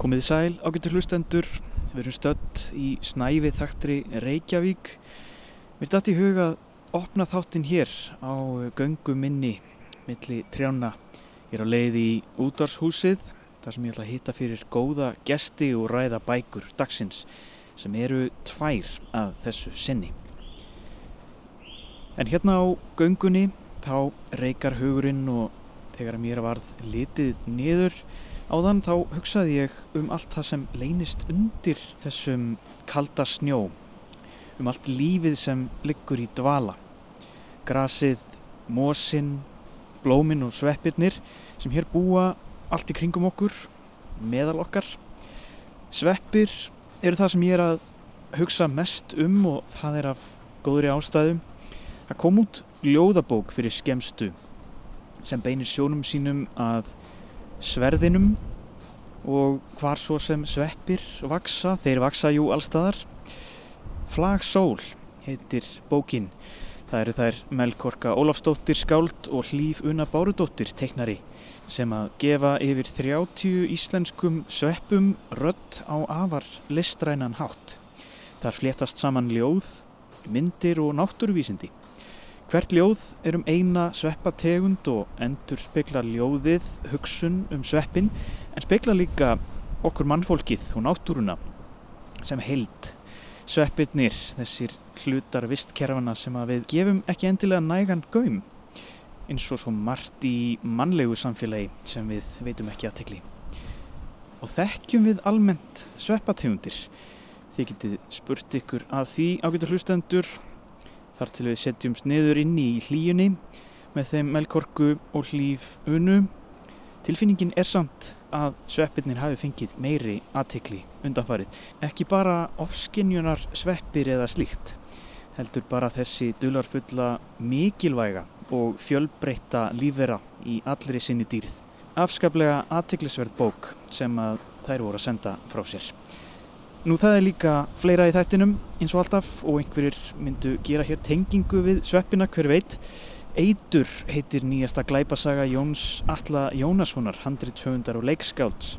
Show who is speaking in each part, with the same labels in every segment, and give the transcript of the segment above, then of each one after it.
Speaker 1: Komið sæl ágættur hlustendur, við erum stött í snæfið þaktri Reykjavík. Mér dætt í huga að opna þáttinn hér á göngu minni milli trjána. Ég er á leið í útvarshúsið þar sem ég ætla að hitta fyrir góða gesti og ræða bækur dagsins sem eru tvær að þessu sinni. En hérna á göngunni þá reykar hugurinn og þegar mér varð litið niður áðan þá hugsaði ég um allt það sem leynist undir þessum kalda snjó um allt lífið sem liggur í dvala. Grasið, mósinn blóminn og sveppirnir sem hér búa allt í kringum okkur meðal okkar. Sveppir eru það sem ég er að hugsa mest um og það er af góðri ástæðum það kom út ljóðabók fyrir skemstu sem beinir sjónum sínum að sverðinum og hvar svo sem sveppir vaksa, þeir vaksa jú allstaðar Flagsól heitir bókin. Það eru þær Melkorka Ólafsdóttir skáld og Hlýf Una Bárudóttir teiknari sem að gefa yfir 30 íslenskum sveppum rödd á afar listrænan hátt. Þar flétast saman ljóð myndir og náttúruvísindi Hvert ljóð er um eina sveppategund og endur spekla ljóðið hugsun um sveppin en spekla líka okkur mannfólkið og náttúruna sem held. Sveppirnir, þessir hlutar vistkerfana sem að við gefum ekki endilega nægan gaum eins og svo margt í mannlegu samfélagi sem við veitum ekki aðtekli. Og þekkjum við almennt sveppategundir. Þið getið spurt ykkur að því ágætu hlustendur þar til við setjumst niður inni í hlíjunni með þeim melkorku og hlýf unu. Tilfinningin er samt að sveppirnir hafi fengið meiri aðtikli undanfarið. Ekki bara ofskinjunar sveppir eða slíkt, heldur bara þessi dularfulla mikilvæga og fjölbreytta lífera í allri sinni dýrð. Afskaplega aðtiklisverð bók sem að þær voru að senda frá sér. Nú það er líka fleira í þættinum eins og alltaf og einhverjir myndu gera hér tengingu við sveppina hver veit. Eitur heitir nýjasta glæpasaga Jóns Alla Jónassonar, handrithöfundar og leikskáls.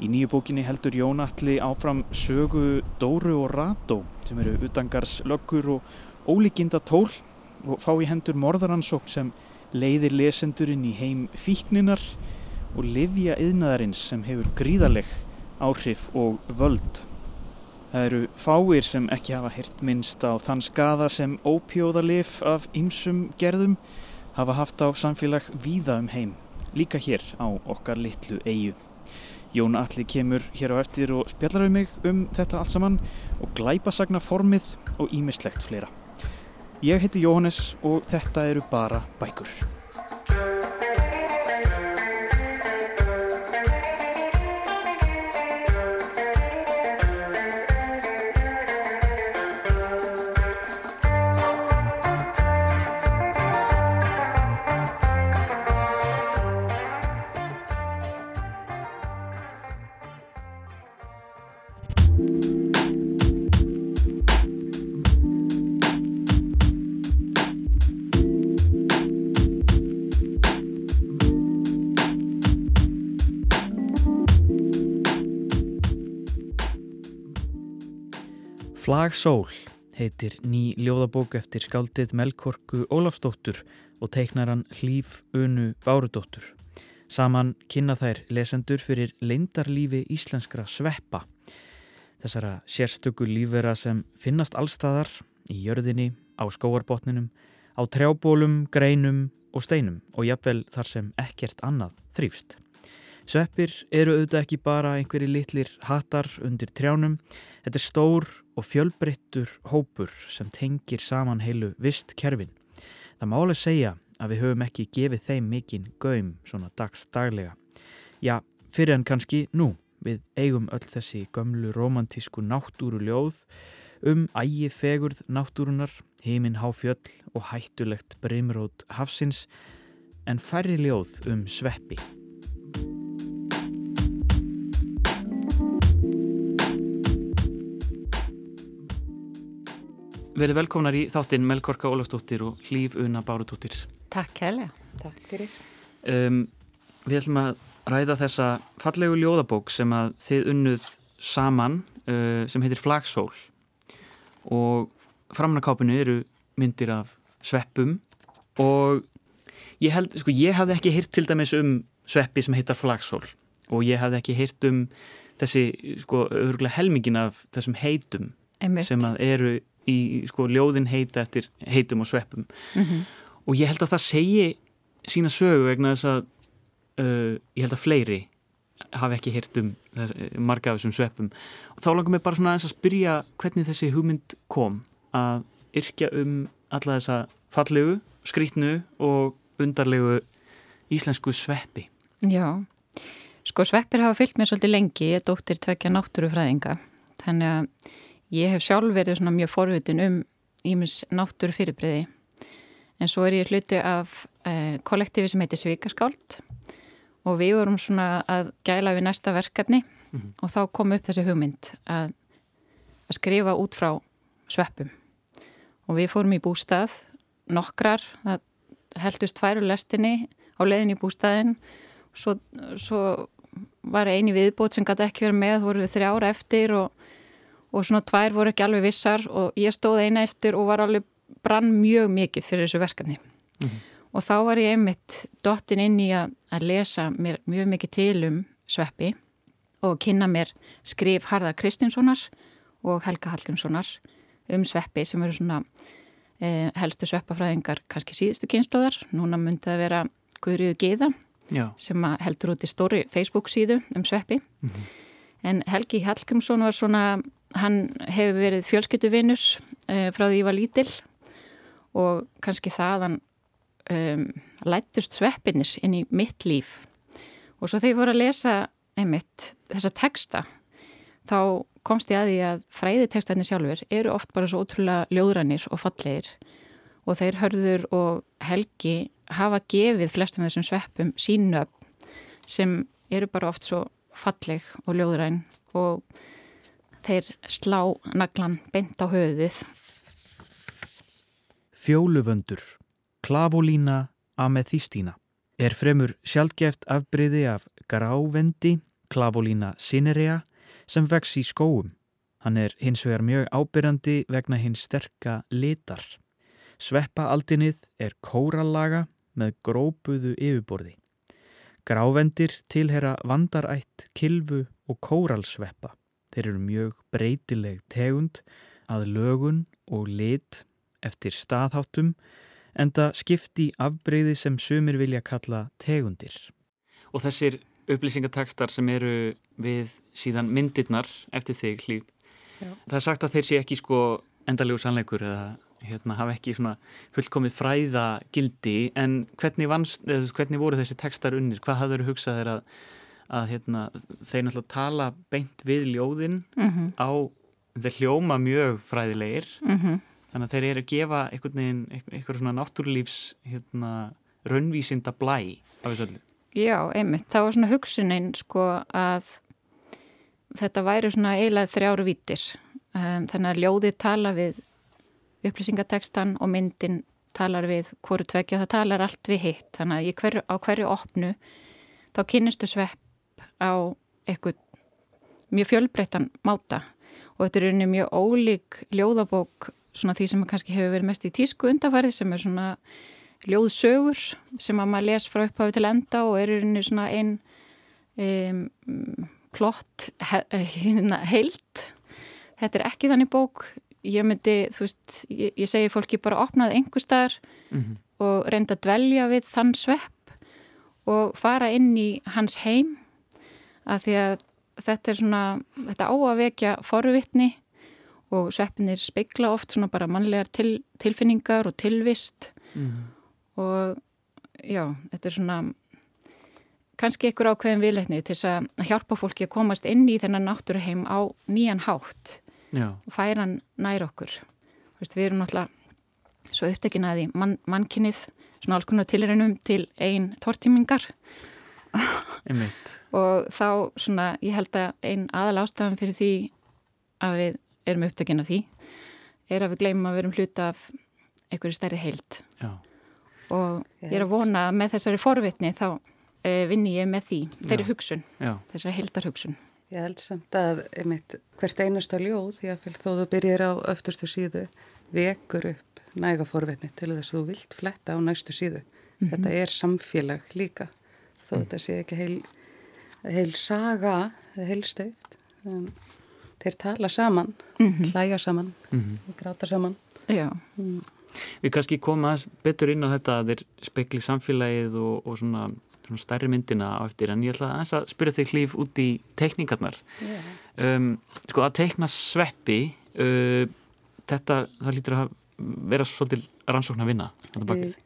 Speaker 1: Í nýju bókinni heldur Jón Alli áfram sögu Dóru og Rató sem eru utangars löggur og ólíkinda tól og fá í hendur morðaransók sem leiðir lesendurinn í heim fíkninar og livja yðnaðarins sem hefur gríðaleg áhrif og völd. Það eru fáir sem ekki hafa hirt minnst á þann skada sem ópjóðalif af ymsum gerðum hafa haft á samfélag víða um heim, líka hér á okkar litlu eigu. Jón Alli kemur hér á eftir og spjallar við mig um þetta allt saman og glæpasagna formið og ímislegt fleira. Ég heiti Jóhannes og þetta eru bara bækur. Flagsól heitir ný ljóðabók eftir skáldið Melkorku Ólafsdóttur og teiknaran Hlýf Unu Bárudóttur. Saman kynna þær lesendur fyrir leindarlífi íslenskra sveppa. Þessara sérstöku lífera sem finnast allstaðar í jörðinni, á skóarbotninum, á trjábólum, greinum og steinum og jafnvel þar sem ekkert annað þrýfst. Sveppir eru auðvitað ekki bara einhverji litlir hattar undir trjánum. Þetta er stór og fjölbreyttur hópur sem tengir saman heilu vist kerfin. Það má alveg segja að við höfum ekki gefið þeim mikinn gaum svona dags daglega. Já, fyrir en kannski nú. Við eigum öll þessi gömlu romantísku náttúru ljóð um ægi fegurð náttúrunar, heiminn háfjöll og hættulegt brimrót hafsins en færri ljóð um sveppi. Verið velkomnar í þáttinn Melkorka Ólafsdóttir og Hlýf Una Bárutóttir.
Speaker 2: Takk kærlega. Takk fyrir.
Speaker 1: Um, við ætlum að ræða þessa fallegu ljóðabók sem að þið unnuð saman uh, sem heitir Flagsól og framnakápinu eru myndir af sveppum og ég held, sko, ég hafði ekki hýrt til dæmis um sveppi sem heitar Flagsól og ég hafði ekki hýrt um þessi, sko, örgulega helmingin af þessum heitum
Speaker 2: Einmitt.
Speaker 1: sem að eru í, sko, ljóðin heita eftir heitum og sveppum.
Speaker 2: Mm -hmm.
Speaker 1: og ég held að það segi sína sögu vegna þess að uh, ég held að fleiri hafi ekki hirt um þess, marga af þessum sveppum. Og þá langar mér bara svona að spyrja hvernig þessi hugmynd kom að yrkja um alla þessa fallegu, skrítnu og undarlegu íslensku sveppi.
Speaker 2: Já, sko sveppir hafa fyllt mér svolítið lengi, ég er dóttir tvekja náttúrufræðinga. Þannig að ég hef sjálf verið svona mjög forvitin um ímins náttúru fyrirbreyði en svo er ég hluti af eh, kollektífi sem heitir Svíkarskáld og við vorum svona að gæla við næsta verkefni. Mm -hmm. og þá kom upp þessi hugmynd að, að skrifa út frá sveppum. Og við fórum í bústað nokkrar, það heldust úr lestinni á leiðin í bústaðin svo, svo var eini viðbót sem gæti ekki verið með, voru við þrjára eftir og, og svona tvær voru ekki alveg vissar og ég stóð eina eftir og var alveg brann mjög mikið fyrir þessu verkefni mm -hmm og þá var ég einmitt dottin inn í að, að lesa mér mjög mikið til um sveppi og kynna mér skrif Harðar Kristinssonar og Helga Hallgrímssonar um sveppi sem eru svona eh, helstu sveppafræðingar kannski síðustu kynnslóðar. Núna myndi það vera Guðriðu Gíða Já. sem heldur út í stóri Facebook síðu um sveppi. Mm -hmm. En Helgi Hallgrímsson var svona, hann hefur verið fjölskyttuvinnur eh, frá því ég var lítil og kannski það hann um, lættust sveppinir inn í mitt líf. Og svo þegar ég voru að lesa einmitt þessa texta þá komst ég að því að fræðitekstanir sjálfur eru oft bara svo ótrúlega ljóðrannir og fallegir og þeir hörður og helgi hafa gefið flestum þessum sveppum sínu sem eru bara oft svo falleg og ljóðrann og þeir slá naglan beint á höfuðið
Speaker 1: Fjóluvöndur Klavolína amethystína er fremur sjálfgeft afbreyði af grávendi Klavolína cinerea sem vex í skóum. Hann er hins vegar mjög ábyrjandi vegna hins sterka litar. Sveppaaldinið er kórallaga með grópuðu yfirborði. Grávendir tilhera vandarætt, kilvu og kóralsveppa. Þeir eru mjög breytileg tegund að lögun og lit eftir staðháttum en það skipti afbreyði sem sumir vilja kalla tegundir. Og þessir upplýsingartekstar sem eru við síðan myndirnar eftir þig hlýf, það er sagt að þeir sé ekki sko endalegu sannleikur eða hérna, hafa ekki fullkomið fræða gildi en hvernig, vannst, hvernig voru þessi tekstar unnir? Hvað hafður þú hugsað þeir að, að hérna, þeir náttúrulega tala beint við ljóðin mm -hmm. á þeir hljóma mjög fræðilegir mm -hmm. Þannig að þeir eru að gefa einhvern veginn, eitthvað svona náttúrlífs hérna, raunvísinda blæ af þessu öllu.
Speaker 2: Já, einmitt. Það var svona hugsunin sko að þetta væri svona eiginlega þrjáru vítir. Þannig að ljóðið tala við upplýsingatekstan og myndin talar við hverju tvekja, það talar allt við hitt. Þannig að hverju, á hverju opnu þá kynistu svepp á eitthvað mjög fjölbreyttan máta. Og þetta er unni mjög ólík ljóðabók svona því sem kannski hefur verið mest í tísku undarfærið sem er svona ljóðsögur sem að maður les frá upphafi til enda og er í svona einn um, plott hérna, heilt þetta er ekki þannig bók. Ég myndi, þú veist, ég, ég segi fólki bara opnaði einhver staðar mm -hmm. og reynda að dvelja við þann svepp og fara inn í hans heim að því að þetta er svona, þetta á að vekja forvittni og sveppinir speikla oft svona bara mannlegar til, tilfinningar og tilvist mm. og já, þetta er svona kannski einhver ákveðin viðleitni til að hjálpa fólki að komast inn í þennan náttúruheim á nýjan hátt já. og færa hann nær okkur Vist, við erum náttúrulega svo upptekin að því mann, mannkinnið svona alls konar tilrænum til einn tortímingar og þá svona ég held að einn aðal ástafan fyrir því að við erum upptökinn af því er að við gleymum að við erum hluta af einhverju stærri heilt Já. og ég er að vona að með þessari forvitni þá uh, vinni ég með því, þeirri
Speaker 1: Já.
Speaker 2: hugsun,
Speaker 1: Já.
Speaker 2: þessari heldar hugsun.
Speaker 3: Ég held samt að einmitt, hvert einasta ljóð, því að þó þú byrjir á öftustu síðu, vekur upp næga forvetni til þess að þú vilt fletta á næstu síðu. Þetta er samfélag líka, þó þetta sé ekki heil, heil saga, eða heil steift. En þeir tala saman, hlæja saman, gráta saman.
Speaker 2: Já,
Speaker 1: Við kannski aðeins betur inn á þetta að þeir spekli samfélagið og, og svona, svona stærri myndina á eftir en ég ætla aðeins að spyrja þig hlýf út í teikningarnar.
Speaker 3: Já.
Speaker 1: Um, sko að teikna sveppi, uh, þetta, það lítur að vera svolítil rannsókn að vinna. Bakið.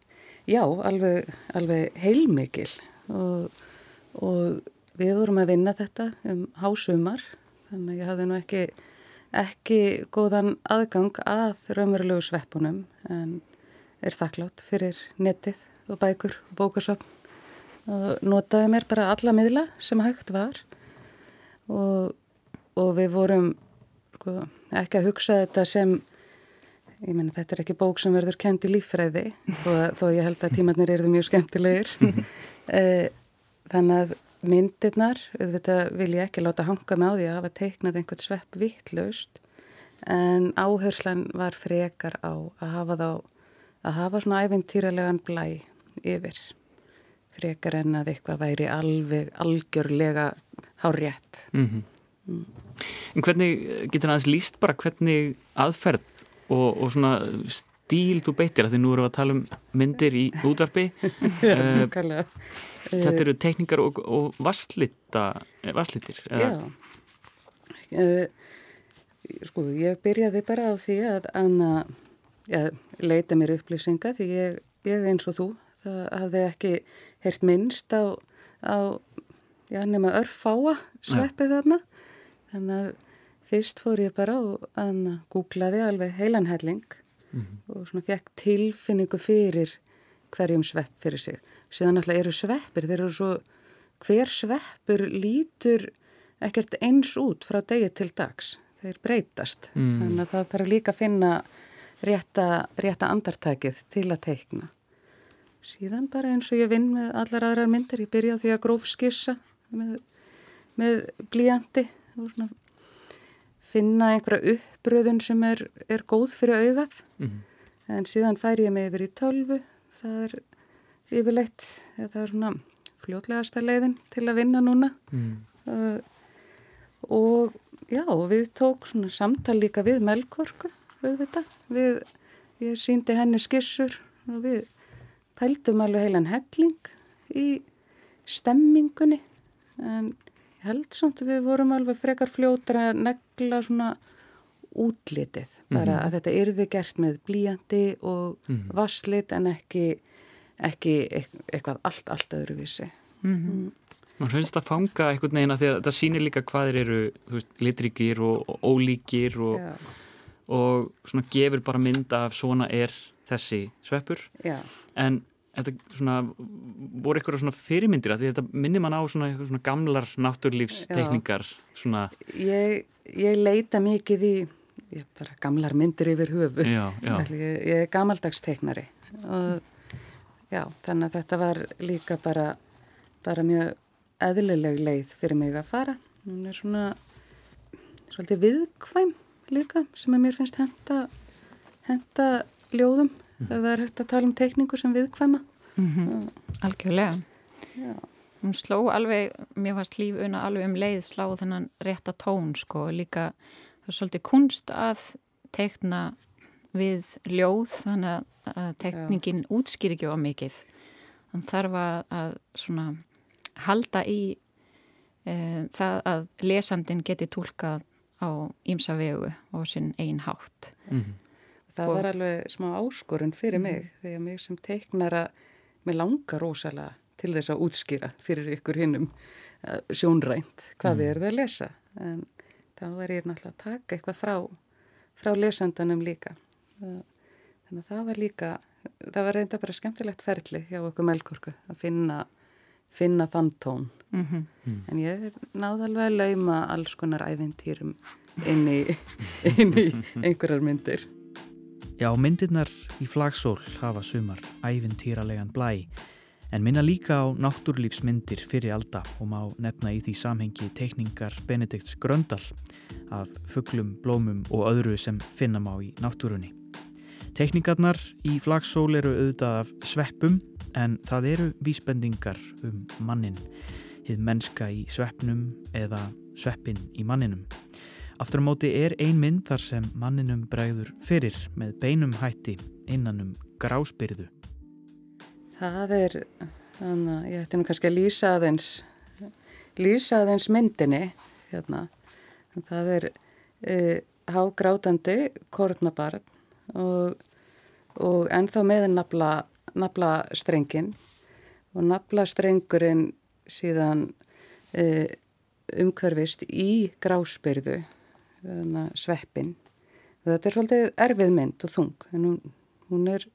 Speaker 3: Já, alveg, alveg heilmikil og, og við vorum að vinna þetta um hásumar þannig að ég hafði nú ekki, ekki góðan aðgang að raunverulegu sveppunum en er þakklátt fyrir netið og bækur og bókasöfn. Og notaði mér bara alla miðla sem hægt var. Og, og við vorum sko, ekki að hugsa þetta sem ég menna þetta er ekki bók sem verður kend í líffræði þó, þó ég held að tímatnir eru mjög skemmtilegir þannig að myndirnar auðvitað vil ég ekki láta hanga með á því að hafa teiknað einhvern svepp vittlaust en áherslan var frekar á að hafa þá að hafa svona æfintýralegan blæ yfir frekar en að eitthvað væri alveg algjörlega hárétt
Speaker 1: Mm. En hvernig getur aðeins líst bara hvernig aðferð og, og svona stíl þú beitir að því nú erum við að tala um myndir í útvarpi Eh,
Speaker 3: Nákvæmlega.
Speaker 1: þetta eru teikningar og, og vasslita, vasslitir
Speaker 3: Já. Uh, sko, ég byrjaði bara á því að Anna ja, leita mér upplýsinga því ég, ég eins og þú, það hafði ekki heyrt minnst á, á já, nema örfáa sveppið þarna. Þannig að fyrst fór ég bara og Anna googlaði alveg heilan helling og svona fekk tilfinningu fyrir hverjum svepp fyrir sig. Síðan alltaf eru sveppir, þeir eru svo, hver sveppur lítur ekkert eins út frá degi til dags. Þeir breytast.
Speaker 1: Mm.
Speaker 3: Þannig að það þarf líka að finna rétta, rétta andartækið til að teikna. Síðan bara eins og ég vinn með allar aðrar myndir. Ég byrja á því að gróf skissa með, með blíjandi og svona finna einhverja uppbröðun sem er, er góð fyrir augað.
Speaker 1: Mhm.
Speaker 3: En síðan fær ég mig yfir í tölvu. Það er yfirleitt, það er svona fljótlegasta leiðin til að vinna núna.
Speaker 1: Mm.
Speaker 3: Uh, og já, við tók svona samtal líka við Melkorku, auðvitað. Við, ég síndi henni skissur og við pældum alveg heilan helling í stemmingunni. En held samt að við vorum alveg frekar fljótar að negla svona útlitið. Bara að þetta yrði gert með blíjandi og
Speaker 1: Mhm.
Speaker 3: vasslit en ekki, ekki eit- eitthvað allt, allt öðruvísi.
Speaker 2: mm
Speaker 1: Nú finnst það fanga einhvern veginn að því að það sýnir líka hvað þeir eru veist, litríkir og, og ólíkir og,
Speaker 3: Já,
Speaker 1: og svona gefur bara mynd af svona er þessi sveppur
Speaker 3: já.
Speaker 1: en þetta svona voru eitthvað svona fyrirmyndir að því þetta minnir mann á svona, svona gamlar náttúrlífsteikningar svona,
Speaker 3: Ég, ég leita mikið í bara gamlar myndir yfir höfu.
Speaker 1: já, já.
Speaker 3: Ég, ég er gamaldagsteknari og já, þannig að þetta var líka bara, bara mjög eðlileg leið fyrir mig að fara. Hún er svona svolítið viðkvæm líka sem að mér finnst henda, henda ljóðum ef það er hægt að tala um teikningu sem viðkvæma.
Speaker 2: -hmm. Algjörlega.
Speaker 3: Já,
Speaker 2: Hún sló alveg, mér varst lífuna alveg um leið slá þennan rétta tón sko, líka það er svolítið kunst að teikna við ljóð þannig að- teikningin útskýr ekki á mikið. Þann þarf að, að svona halda í e, það að lesandin geti tólkað á ímsa vegu og sinn einn hátt.
Speaker 1: Mhm.
Speaker 3: Það var alveg smá áskorun fyrir mig því að mig sem teiknara mér langar rosalega til þess að útskýra fyrir ykkur hinnum uh, sjónrænt hvað þið eruð að lesa. En þá er ég náttúrulega að taka eitthvað frá, frá lesandanum líka. Uh, þannig að það var líka það var reynda bara skemmtilegt ferli hjá okkur melkorku að finna finna þann tón.
Speaker 2: Mm.
Speaker 3: En ég náði alveg að lauma alls konar ævintýrum inn í, inn í einhverjar myndir
Speaker 1: Já, myndirnar í flagsól hafa sumar ævintýralegan blæ En minna líka á náttúrlífsmyndir fyrir alda og má nefna í því samhengi teikningar Benedikts Gröndal af fugglum, blómum og öðru sem finna má í náttúrunni. Teikningarnar í flagsól eru auðvitað af sveppum en það eru vísbendingar um mannin, hið mennska í sveppnum eða sveppin í manninum. Aftur á móti er ein mynd þar sem manninum bregður fyrir með beinum hætti innan um gráspyrðu.
Speaker 3: Það er, þannig að ég ætti nú kannski að lýsa aðeins, lýsa aðeins myndinni, hérna. Það er e, hágrátandi kornabarn og, og ennþá með nafla, nafla strengin og nafla strengurinn síðan e, umhverfist í gráspyrðu sveppin. Þetta er svolítið erfið mynd og þung en hún, hún er,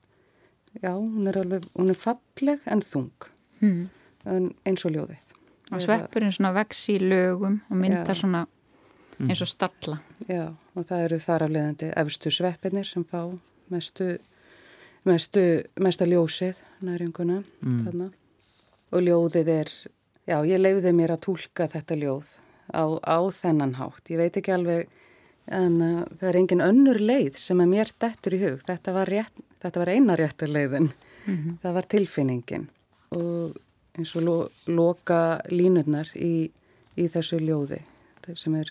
Speaker 3: já, hún er alveg, hún er falleg en þung mm. en eins og ljóðið.
Speaker 2: Og sveppurinn svona vex í lögum og myndar já. svona eins og stalla.
Speaker 3: Já, og það eru þar af leiðandi efstu sveppinir sem fá mestu, mestu, mesta ljósið næringuna mm. þarna. Og ljóðið er, já, ég leiði mér að tólka þetta ljóð á, á þennan hátt. Ég veit ekki alveg en uh, það er engin önnur leið sem er mér dettur í hug. Þetta var, rétt, þetta var eina réttur leiðin. Mm -hmm. Það var tilfinningin og eins og lo, loka línurnar í, í þessu ljóði sem er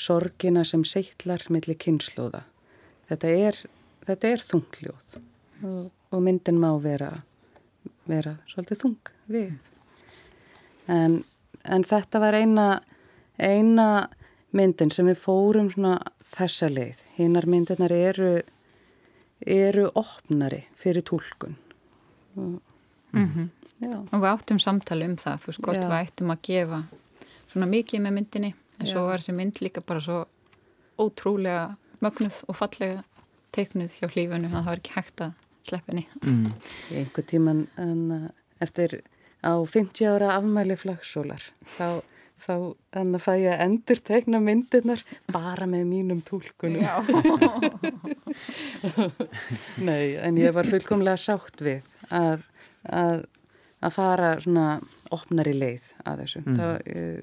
Speaker 3: sorgina sem seittlar millir kynnslóða. Þetta er, þetta er þungljóð og, og myndin má vera, vera svolítið þung við. En, en þetta var eina, eina myndin sem við fórum svona þessa leið. Hinnar myndirnar eru, eru opnari fyrir tólkun.
Speaker 2: Mm -hmm. Og við áttum samtali um það, þú veist, gott við ættum að gefa svona mikið með myndinni en Já. svo var þessi mynd líka bara svo ótrúlega mögnuð og fallega teiknuð hjá hlífunu að það var ekki hægt að sleppinni. Mm.
Speaker 3: Einhver tíman en, uh, eftir á 50 ára afmæli flagsólar þá þá en að fæ ég að endur tegna myndirnar bara með mínum tólkunum Nei, en ég var fullkomlega sátt við að, að, að fara svona opnar í leið að þessu. Mm. það, uh,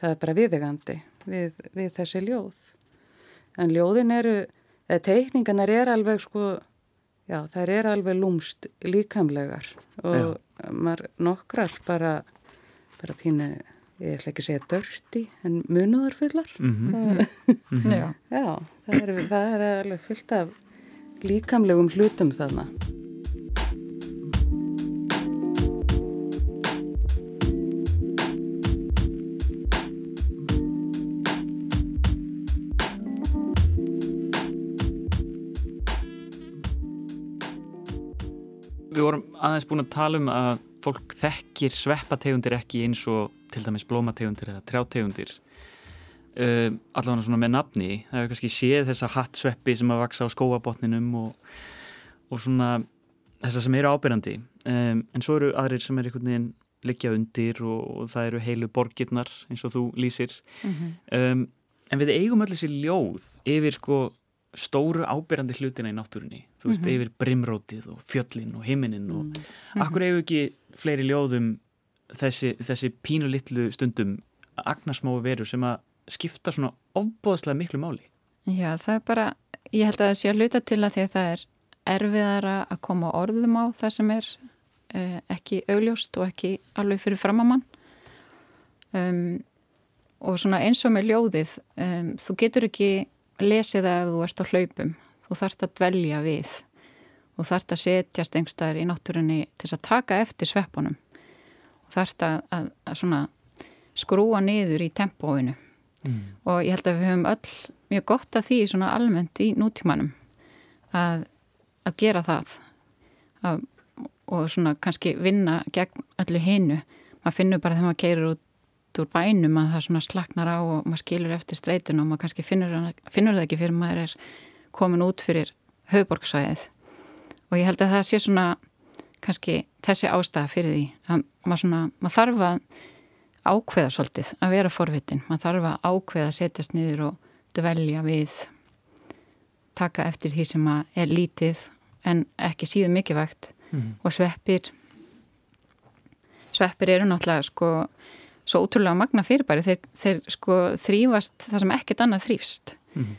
Speaker 3: það er bara viðegandi við, við þessi ljóð. En ljóðin eru eða teikningarnar er alveg sko já, þær er alveg lúmst líkamlegar og maður nokkrar bara bara pínu ég ætla ekki að segja dörti en munuðarfullar mm -hmm. mm -hmm. já, já það, er, það er alveg fullt af líkamlegum hlutum þarna
Speaker 1: Við vorum aðeins búin að tala um að fólk þekkir sveppategundir ekki eins og til dæmis blómategundir eða trjátegundir uh, allavega svona með nafni það hefur kannski séð þessa hattsveppi sem að vaksa á skóabotninum og, og svona þessa sem eru ábyrjandi um, en svo eru aðrir sem er einhvern veginn liggja undir og, og það eru heilu borgirnar eins og þú lýsir mm -hmm. um, en við eigum allir sér ljóð yfir sko stóru ábyrjandi hlutina í náttúrunni þú veist, mm -hmm. yfir brimrótið og fjöllin og himinin og mm -hmm. akkur hefur ekki fleiri ljóðum þessi, þessi pínu litlu stundum agnarsmói veru sem að skipta svona ofbóðslega miklu máli.
Speaker 2: Já, það er bara, ég held að það sé að luta til að því að það er erfiðara að koma orðum á það sem er eh, ekki augljóst og ekki alveg fyrir framamann um, og svona eins og með ljóðið um, þú getur ekki lesið það að þú ert á hlaupum. Þú þarfst að dvelja við og þarfst að setjast einhverstaðar í náttúrunni til að taka eftir sveppunum þarfst að, að, að skrúa niður í tempóinu. Mm. og ég held að við höfum öll mjög gott að því svona almennt í nútímanum að, að gera það. Að, og svona kannski vinna gegn öllu hinnu maður finnur bara þegar maður keirir út úr bænum að það svona slaknar á og maður skilur eftir streytun og maður kannski finnur, finnur það ekki fyrir maður er komin út fyrir höfuborgsvæðið og ég held að það sé svona kannski þessi ástæða fyrir því að maður, svona, maður þarf að ákveða svolítið að vera forvitin maður þarf að ákveða að setjast niður og dvelja við taka eftir því sem er lítið en ekki síðu mikið vægt mm. og sveppir sveppir eru náttúrulega sko svo ótrúlega magna fyrirbæri þeir, þeir sko þrýfast það sem ekkert annað þrýfst mm.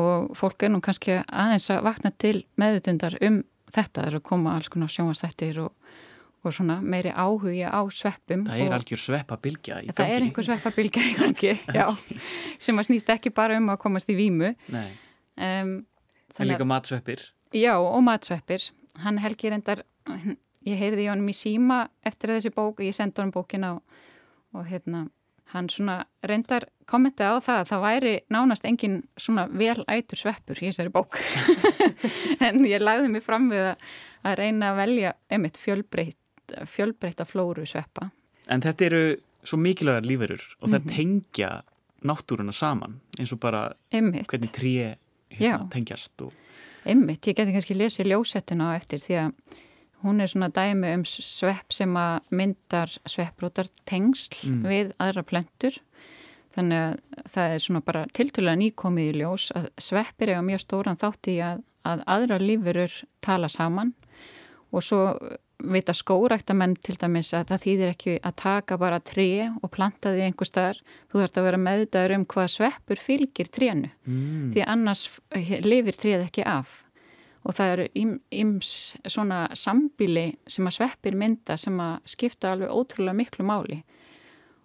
Speaker 2: og fólk er nú kannski aðeins að vakna til meðutundar um þetta eru að koma alls konar sjónvastættir og, og svona meiri áhugja á sveppum
Speaker 1: Það er algjör sveppabilgja í gangi.
Speaker 2: Það er einhver sveppabilgja í gangi já, sem að snýst ekki bara um að komast í výmu
Speaker 1: um, Það er líka matsveppir.
Speaker 2: Já og matsveppir. Hann Helgi reyndar ég heyrði í honum í síma eftir þessi bók og ég sendi honum bókin á og hérna hann svona reyndar kommenta á það að það væri nánast engin svona vel ætur sveppur í þessari bók en ég lagði mig fram við að, að reyna að velja einmitt fjölbreytt fjölbreytta flóru sveppa
Speaker 1: En þetta eru svo mikilvægar líferur og það mm -hmm. tengja náttúruna saman eins og bara
Speaker 2: einmitt.
Speaker 1: hvernig trí hérna, tengjast og...
Speaker 2: Einmitt, ég geti kannski lesið ljósettuna á eftir því að Hún er svona dæmi um svepp sem að myndar svepprútar tengsl mm. við aðra plentur. Þannig að það er svona bara tilturlega nýkomið í ljós að sveppir er á mjög stóran þátt í að, að aðra lífurur tala saman og svo vita skóræktamenn til dæmis að það þýðir ekki að taka bara tré og planta því einhver staðar. Þú þarfst að vera meðdagur um hvað sveppur fylgir trénu mm. því annars lifir tréð ekki af og það eru yms svona sambíli sem að sveppir mynda sem að skipta alveg ótrúlega miklu máli.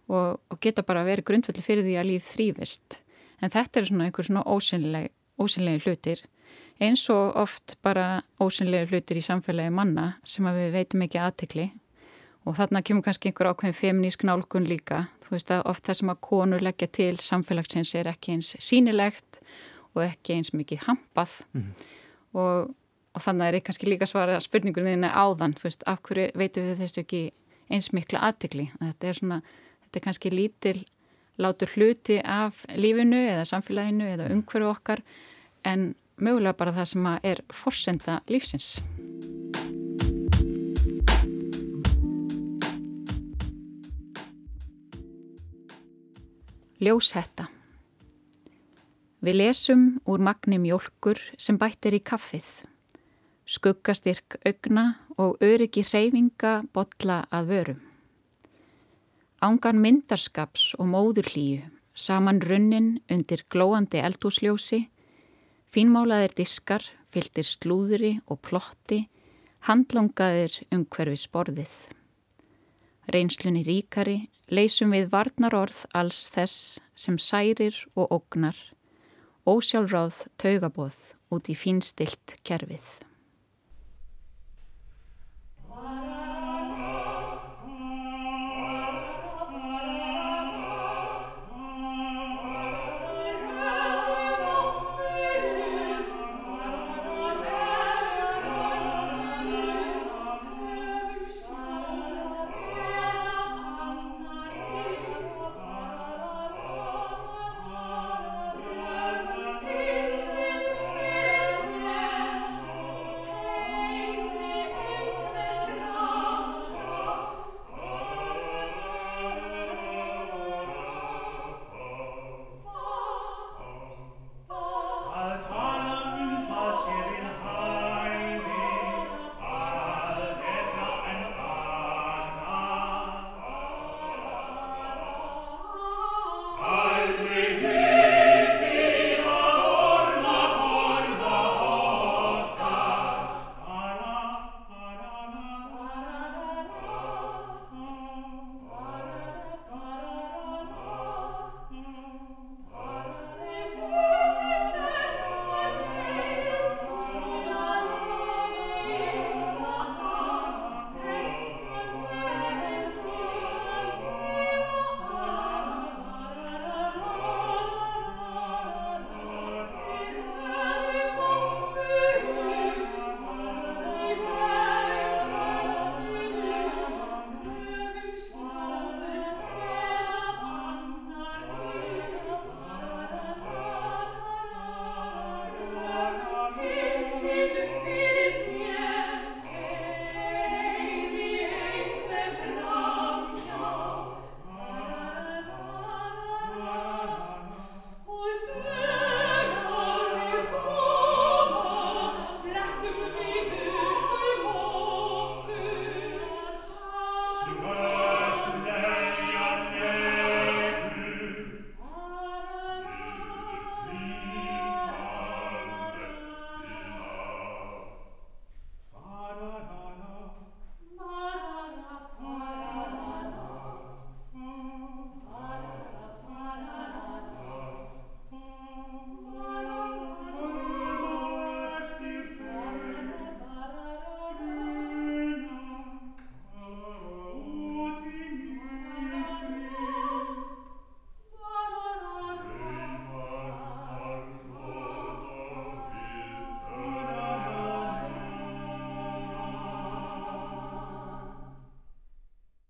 Speaker 2: Og, og geta bara verið grundvelli fyrir því að líf þrýfist en þetta eru svona einhver svona ósynlegi, ósynlegi hlutir. Eins og oft bara ósynlegi hlutir í samfélagi manna sem að við veitum ekki aðtekli og þarna kemur kannski einhver ákveðin feminísk nálgun líka. Þú veist að oft það sem að konur leggja til samfélagsins er ekki eins sínilegt og ekki eins mikið hampað. Mm -hmm og, og þannig er ég kannski líka svara spurningunni þínu áðan, þú veist, af hverju veitum við þessu ekki eins miklu aðtikli þetta er svona, þetta er kannski lítil látur hluti af lífinu eða samfélaginu eða umhverju okkar en mögulega bara það sem er forsenda lífsins. Ljóshetta Við lesum úr magni mjölkur sem bætt er í kaffið, skuggastyrk augna og öryggi hreyfinga botla að vörum. Ángan myndarskaps og móðurlíu, saman runnin undir glóandi eldúsljósi, fínmálaðir diskar, fylgtir slúðri og plotti, handlangaðir umhverfi sporðið. Reynslunni ríkari leysum við varnar orð alls þess sem særir og ógnar, ósjálfráð taugabóð út í fínstilt kerfið.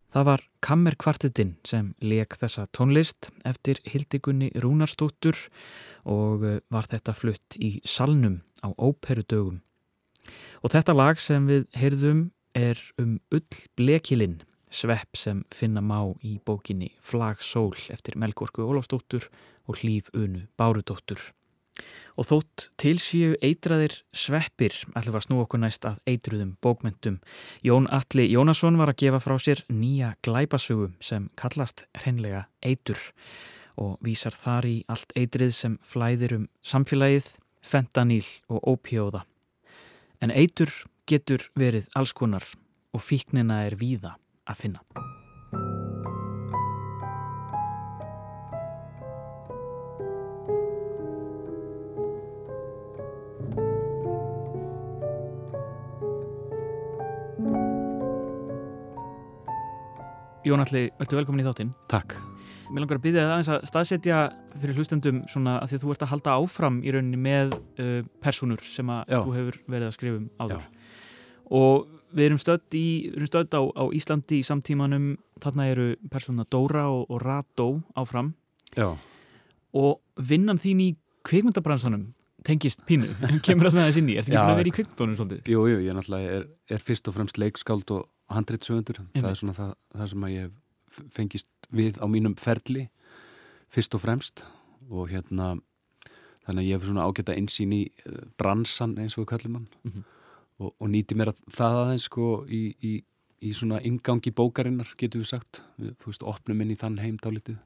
Speaker 1: Það var Kammerkvartetinn sem leik þessa tónlist eftir Hildigunni Rúnarstóttur og eh, var þetta flutt í salnum á óperudögum. Og þetta lag sem við heyrðum er um ull blekilinn, svepp sem finna má í bókinni Flag Sól eftir Melgorku Ólafstóttur og Hlýf Unu Bárudóttur. Og þótt tilsíu eitraðir sveppir ætlum að snú okkur næst að eitruðum bókmyndum. Jón Alli Jónasson var að gefa frá sér nýja glæpasögu sem kallast hreinlega eitur og vísar þar í allt eitrið sem flæðir um samfélagið, fentaníl og ópjóða. En eitur getur verið alls konar og fíknina er víða að finna. Jónalli, verður velkomin í þáttinn.
Speaker 4: Takk.
Speaker 1: Mér langar að byrja það aðeins að staðsetja fyrir hlustendum svona að því að þú ert að halda áfram í rauninni með uh, personur sem að
Speaker 4: Já.
Speaker 1: þú hefur verið að skrifa um áður.
Speaker 4: Já.
Speaker 1: Og við erum stödd, í, erum stödd á, á Íslandi í samtímanum, þarna eru persóna Dóra og, og Radó áfram
Speaker 4: Já,
Speaker 1: og vinnan þín í kvikmyndabransanum tengist pínu, kemur það þess inn í, ert ekki
Speaker 4: Já.
Speaker 1: búin að vera í kvikmyndunum svolítið?
Speaker 4: jú, jú, ég náttúrulega er, er fyrst og fremst leikskáld og handritsöfundur. Það er svona það, það sem að ég fengist við á mínum ferli fyrst og fremst. Og hérna þannig að ég hef svona ágæta einsýn í eh, bransan eins og kallum hann.
Speaker 1: Mhm.
Speaker 4: og, og nýti mér að það aðeins sko í, í, í svona ingangi bókarinnar getur við sagt, við, þú veist, opnum inn í þann heim dálítið.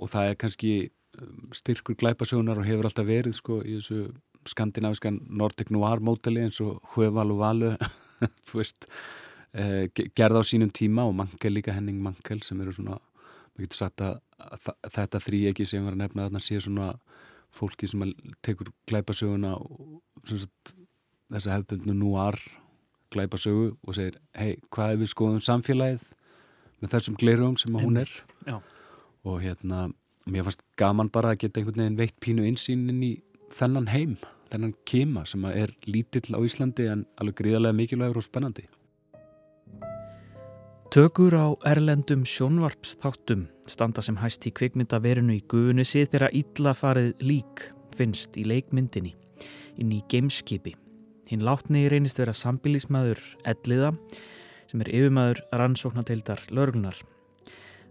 Speaker 4: Og það er kannski um, styrkur glæpasögunar og hefur alltaf verið sko í þessu skandinaviskan Nordic Noir móteli eins og Hueval og Valu þú veist eh, ge- gerð á sínum tíma og Mankel líka Henning Mankel sem eru svona maður getur sagt að, að þa- þetta þrý ekki sem var að nefna þarna sé svona fólki sem að tekur glæpasöguna sagt, þessa hefbundnu noir glæpasögu og segir hei, hvað ef við skoðum samfélagið með þessum glerugum sem að hún er
Speaker 1: Já.
Speaker 4: og hérna mér fannst gaman bara að geta einhvern veginn veitt pínu insýn inn í þennan heim þennan kema sem að er lítill á Íslandi en alveg gríðarlega mikilvægur og spennandi
Speaker 1: Tökur á erlendum sjónvarpsþáttum standa sem hæst í kvikmyndaverinu í Guðunissi þegar illa farið lík finnst í leikmyndinni inn í gameskipi. Hinn látni reynist vera sambílismæður Elliða sem er yfirmæður rannsóknadeildar lörglunar.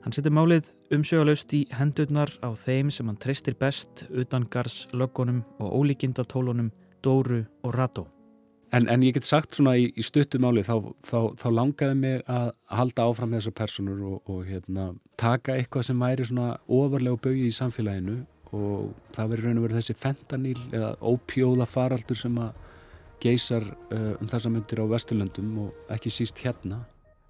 Speaker 1: Hann setur málið umsögalaust í hendurnar á þeim sem hann treystir best utan gars löggunum og ólíkindatólunum Dóru og Radó.
Speaker 4: En, en ég get sagt svona í, í stuttumáli þá, þá, þá langaði mig að halda áfram með þessar personur og, og hérna, taka eitthvað sem væri svona ofarlega bauði í samfélaginu og það verið raun og verið þessi fentaníl eða ópjóða faraldur sem að geysar uh, um þessa myndir á Vesturlöndum og ekki síst hérna.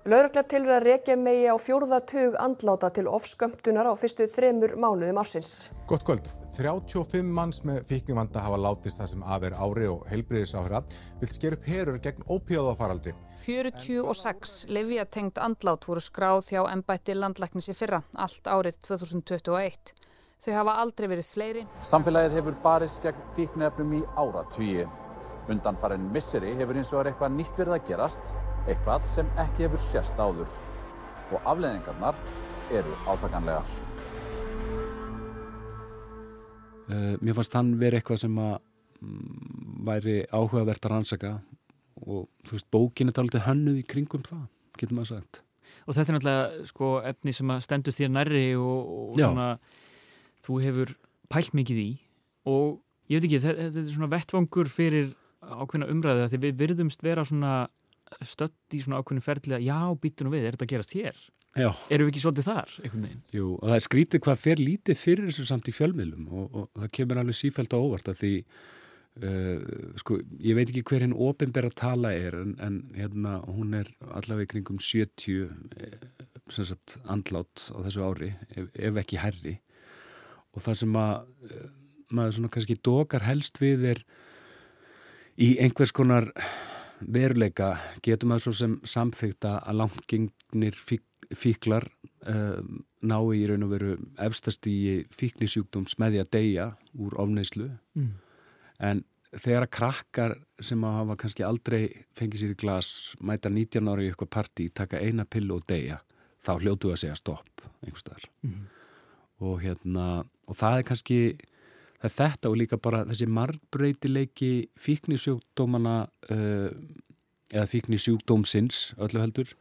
Speaker 5: Laurugla tilur að rekja megi á fjórða tug andláta til ofskömmtunar á fyrstu þremur mánuðum ársins.
Speaker 6: Gott kvöld. 35 manns með fíknivanda hafa látist það sem af er ári og heilbriðisáhra vil sker upp herur gegn ópíóðafaraldri.
Speaker 7: 46 livjatengt andlát voru skráð hjá embætti landlæknis í fyrra, allt árið 2021. Þau hafa aldrei verið fleiri.
Speaker 8: Samfélagið hefur barist gegn fíknefnum í áratvíi. Undanfarin misseri hefur eins og er eitthvað nýtt verið að gerast, eitthvað sem ekki hefur sérst áður. Og afleðingarnar eru átakanlegar.
Speaker 4: Uh, mér fannst hann verið eitthvað sem að mm, væri áhugavert að rannsaka og þú veist bókin er talið hönnuð í kringum það, getur maður sagt.
Speaker 1: Og þetta er náttúrulega sko, efni sem að stendur þér nærri og, og svona, þú hefur pælt mikið í og ég veit ekki, þetta, þetta er svona vettvangur fyrir ákveðna umræðu því við virðumst vera svona stödd í svona ákveðnu ferli að já, býttu nú við, er þetta að gerast hér?
Speaker 4: Já.
Speaker 1: Erum við ekki svolítið þar?
Speaker 4: Jú, og það er skrítið hvað fer lítið fyrir þessu samt í fjölmiðlum og, og það kemur alveg sífælt á óvart að því uh, sko, ég veit ekki hver hinn ofinbera tala er en, en hérna, hún er allavega kringum 70 eh, sem sagt andlát á þessu ári ef, ef ekki herri og það sem að eh, maður svona kannski dokar helst við er í einhvers konar veruleika getur maður svo sem samþykta að langgengnir fík, fíklar uh, ná í raun og veru efstast í fíknisjúkdóms með því að deyja úr ofneislu
Speaker 1: Mm.
Speaker 4: en þegar að krakkar sem að hafa kannski aldrei fengið sér í glas, mæta 19 ári í eitthvað partí, taka eina pillu og deyja þá hljótu að segja stopp einhverstaðar mm. Og hérna, og það er kannski það er þetta og líka bara þessi margbreytileiki fíknisjúkdómana uh, eða fíknisjúkdómsins öllu heldur.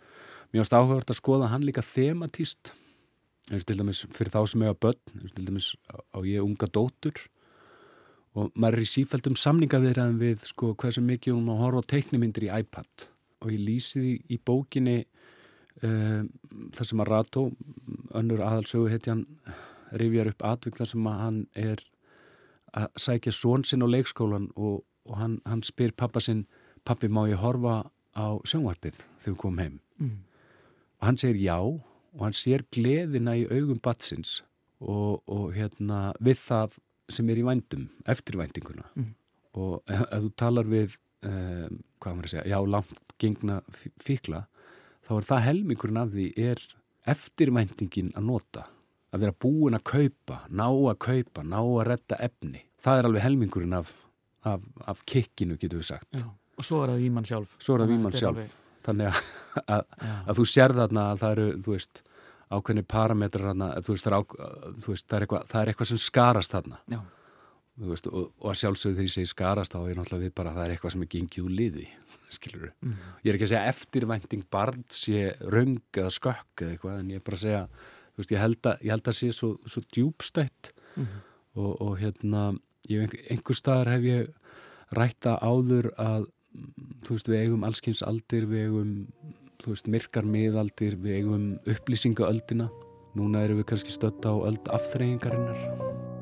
Speaker 4: Mér ást áhugavert að skoða hann líka thematíst til dæmis fyrir þá sem hefa börn til dæmis á ég unga dótur og maður er í sífældum samningavirðan við sko hversu mikið hún má horfa á teiknumindir í iPad. Og ég lýsi því í bókinni um, þar sem að Rato önnur aðalsögu heiti hann rifjar upp atvik þar sem að hann er að sækja són sinn á leikskólan og, og hann, hann spyr pappa sinn pappi má ég horfa á sjónvarpið þegar við komum heim mm. og hann segir já og hann sér gleðina í augum batsins og, og hérna við það sem er í vændum, eftirvæntinguna mm. og ef, ef þú talar við um, hvað maður að segja, já langt gengna fíkla, þá er það helmingurinn af því er eftirvæntingin að nota, að vera búin að kaupa, ná að kaupa, ná að retta efni, það er alveg helmingurinn af, af, af kikkinu getur við sagt. Já.
Speaker 1: Og svo er það výmann sjálf.
Speaker 4: Svo er það výmann sjálf, alveg... þannig að, að, að þú sér þarna að það eru, þú veist ákveðni parametrar hana, þú veist, það er, á, þú veist, það er, eitthvað, það er eitthvað sem skarast þarna veist, og, og að sjálfsögðu þegar ég segi skarast þá er náttúrulega við bara að það er eitthvað sem er gengið úr liði skilur mm. ég er ekki að segja eftirvænting barnd sé raung eða skökk eða eitthvað en ég er bara að segja veist, ég held að, ég held að sé svo, svo djúbstætt mm. og, og hérna ég, einhver staðar hef ég rætta áður að þú veist, við eigum allskynns aldir, við eigum þú veist, myrkar miðaldir, við eigum upplýsingaöldina. Núna erum við kannski stötta á öld afþreyingarinnar.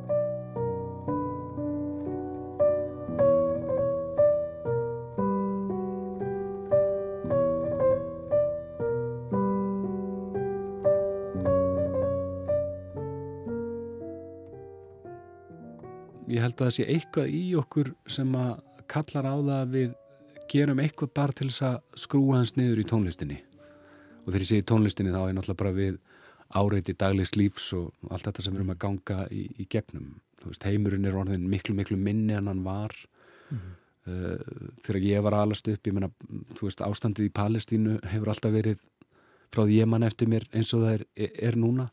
Speaker 4: Ég held að það sé eitthvað í okkur sem að kallar á það að við gerum eitthvað bara til þess að skrúa hans niður í tónlistinni. Og þegar ég segi tónlistinni þá er náttúrulega bara við áreiti daglegs lífs og allt þetta sem við erum að ganga í, í gegnum. Veist, heimurinn er orðin miklu miklu minni en hann var. Mm -hmm. uh, þegar ég var alast upp ég menna, þú veist, ástandið í Palestínu hefur alltaf verið frá því ég mann eftir mér eins og það er, er núna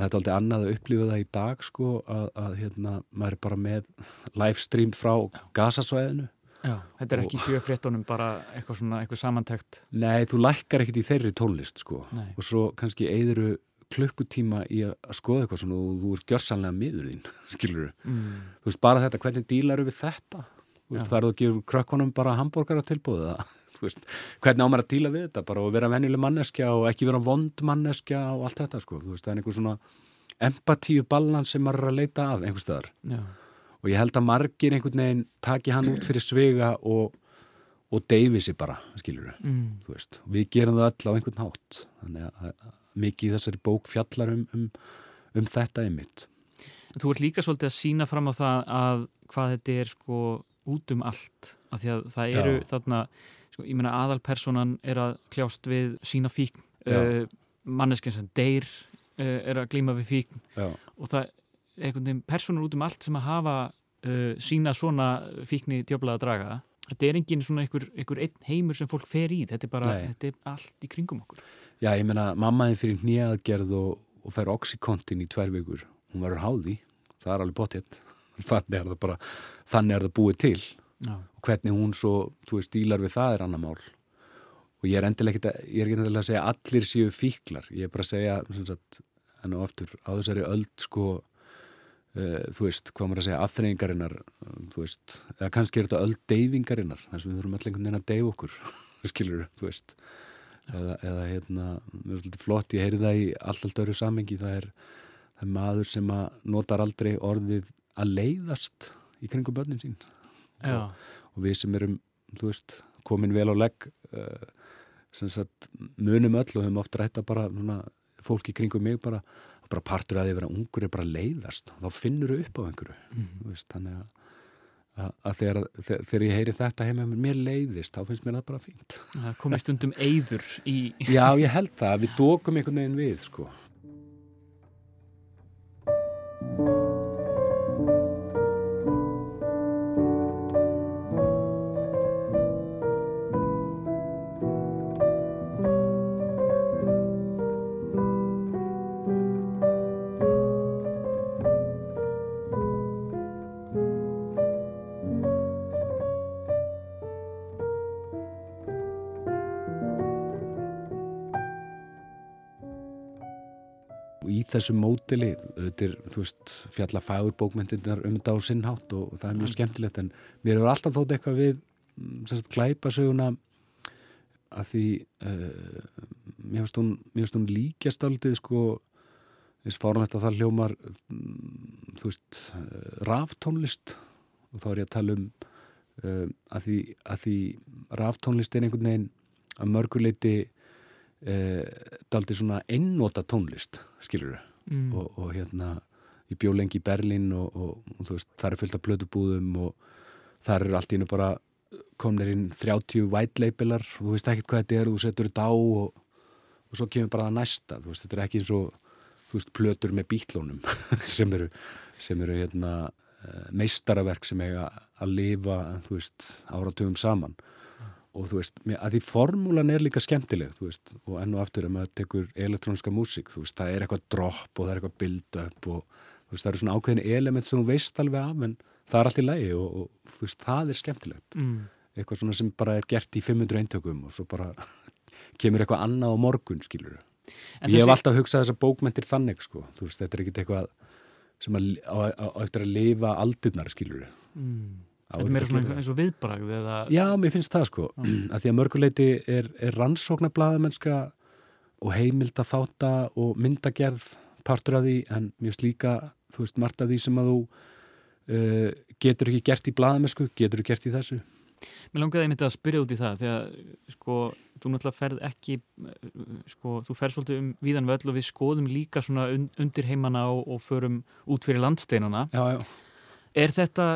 Speaker 4: Þetta er aldrei annað að upplifa það í dag sko að, að hérna, maður er bara með livestream frá gasasvæðinu
Speaker 1: Já, þetta er ekki sjöfréttunum bara eitthvað svona, eitthvað samantækt
Speaker 4: Nei, þú lækkar ekkert í þeirri tónlist sko. Nei. og svo kannski eigðuru klukkutíma í að skoða eitthvað svona og þú er gjörsanlega miður þín, skilur mm. þú veist, bara þetta, hvernig dílar við þetta þú veist, færðu að gefa krökkunum bara hambúrgar á tilbúðu þú veist, hvernig ámar að díla við þetta? Bara og vera vennileg manneskja og ekki vera vond manneskja og allt þetta sko, veist, það er einhver svona empatíu balans sem maður er að leita að einhver staðar. Já. Og ég held að margir einhvern veginn taki hann út fyrir svega og, og deyfi sér bara, skilur mm. við gerum það öll á einhvern hátt. Þannig að, að mikið í þessari bók fjallar um, um, um þetta einmitt.
Speaker 1: Þú ert líka svolítið að sína fram á það að hvað þetta er sko út um allt, af því að það eru Já. þarna, sko, ég meina aðalpersonan er að kljást við sína fíkn uh, manneskinn sem deyr uh, er að glíma við fíkn. Já. og það einhvern veginn personur út um allt sem að hafa uh, sína svona fíkni djöblaða draga þetta er enginn svona einhver, einhver einn heimur sem fólk fer í, þetta er bara þetta er allt í kringum okkur.
Speaker 4: Já, ég menna, mammaði fyrir nýjaðgerð og, og fær oxykontin í tvær vikur. Hún verður háði, það er alveg bóttið þannig er það bara þannig er það búið til. Já. og hvernig hún svo, þú veist, dílar við það er annar mál. Og ég er endilega ekki ég er ekki endilega að segja allir séu fíklar. Ég er bara að segja, sagt, en á aftur á þessari öll sko Uh, þú veist, hvað maður að segja, aðþreyingarinnar þú veist, eða kannski er þetta öll deyfingarinnar, þess að við þurfum allir einhvern veginn að deyfa okkur, skilur, þú veist. Eða, eða hérna mér er svolítið flott, ég heyri það í alltaf öru samengi, það er, það er maður sem að notar aldrei orðið að leiðast í kringum börnin sín. Og, og við sem erum, þú veist komin vel á legg uh, sem sagt, munum öll og höfum oft rætta bara, svona, fólki kringum mig bara bara partur að því að vera ungur er bara leiðast. Þá finnur þau upp á einhverju mm -hmm. veist, þannig að, að, þegar, þegar, þegar ég heyri þetta heima mér leiðist, þá finnst mér það bara fínt.
Speaker 1: Það komi stundum eyður í
Speaker 4: Já, ég held það, við dókum einhvern veginn við sko í þessu mótili þetta er, þú veist, fjalla fagurbókmyndirnar um þetta á sinnhátt og, það er mjög skemmtilegt en mér hefur alltaf þótt eitthvað við mm, sagt klæpasöguna að því uh, mér finnst hún, hún líkjast aldrei sko þess fárum þetta það hljómar mm, þú veist, uh, ráftónlist og þá er ég að tala um uh, að því, því ráftónlist er einhvern veginn að mörguleiti daldi svona einnóta tónlist skilur þau mm. og, og hérna ég bjó lengi í Berlín og, og, og þú veist, það er fullt af blödubúðum og það eru allt í hennu bara komnir inn 30 white labelar og þú veist ekkert hvað þetta er og þú setur þetta á og, og svo kemur bara það næsta þú veist, þetta er ekki eins og þú veist, plötur með bítlónum sem eru, sem eru hérna, eh, meistaraverk sem eiga að lifa, þú veist, áratugum saman. Og þú veist, að því formúlan er líka skemmtileg, þú veist, og enn og aftur ef maður tekur elektróniska músík, þú veist, það er eitthvað dropp og það er eitthvað build-up og þú veist, það eru svona ákveðin element sem þú veist alveg af, en það er allt í lægi og, og þú veist, það er skemmtilegt. Mm eitthvað svona sem bara er gert í 500 eintökum og svo bara kemur eitthvað annað á morgun, skilur en ég hef alltaf hugsað þessar bókmentir þannig sko, þú veist, þetta er ekkit eitthvað sem að, á, á, á eftir að lifa aldurnar, skilur
Speaker 1: mm. Þetta er meira svona eins og viðbragð eða...
Speaker 4: Já, mér finnst það sko mm. að því að mörguleiti er, er rannsóknar blaðamennska og heimilda þáta og myndagerð partur af því, en mjög slíka þú veist, margt af því sem að þú uh, getur ekki gert í blaðamennsku getur ekki gert í þessu
Speaker 1: Mér langaði einmitt að spyrja út í það því að sko, þú náttúrulega ferð ekki sko, þú ferð svolítið um víðan völl og við skoðum líka svona undir heimana og, og förum út fyrir landsteinana
Speaker 4: já, já.
Speaker 1: Er þetta